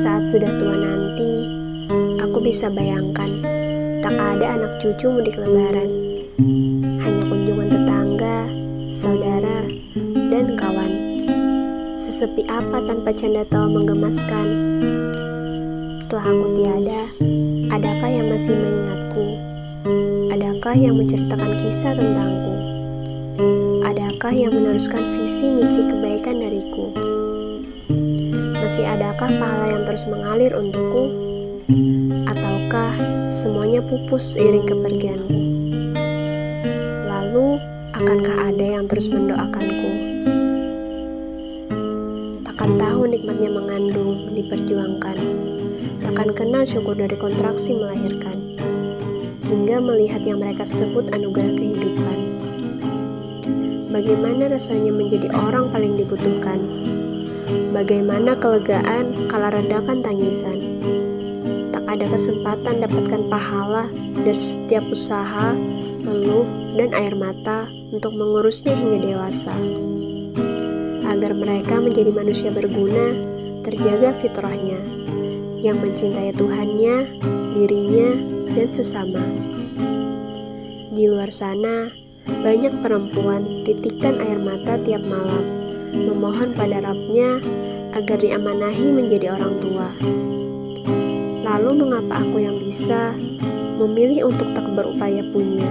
Saat sudah tua nanti, aku bisa bayangkan tak ada anak cucu mudik lebaran. Hanya kunjungan tetangga, saudara, dan kawan. Sesepi apa tanpa canda tawa menggemaskan? Setelah aku tiada, adakah yang masih mengingatku? Adakah yang menceritakan kisah tentangku? Adakah yang meneruskan visi misi kebaikan dariku? Masih adakah pahala yang terus mengalir untukku? Ataukah semuanya pupus seiring kepergianku? Lalu, akankah ada yang terus mendoakanku? Takkan tahu nikmatnya mengandung, diperjuangkan. Takkan kenal syukur dari kontraksi melahirkan. Hingga melihat yang mereka sebut anugerah kehidupan. Bagaimana rasanya menjadi orang paling dibutuhkan? Bagaimana kelegaan kala redakan tangisan? Tak ada kesempatan dapatkan pahala dari setiap usaha, peluh, dan air mata untuk mengurusnya hingga dewasa. Agar mereka menjadi manusia berguna, terjaga fitrahnya, yang mencintai Tuhannya, dirinya, dan sesama. Di luar sana, banyak perempuan titikkan air mata tiap malam, memohon pada Rabnya agar diamanahi menjadi orang tua. Lalu mengapa aku yang bisa memilih untuk tak berupaya punya?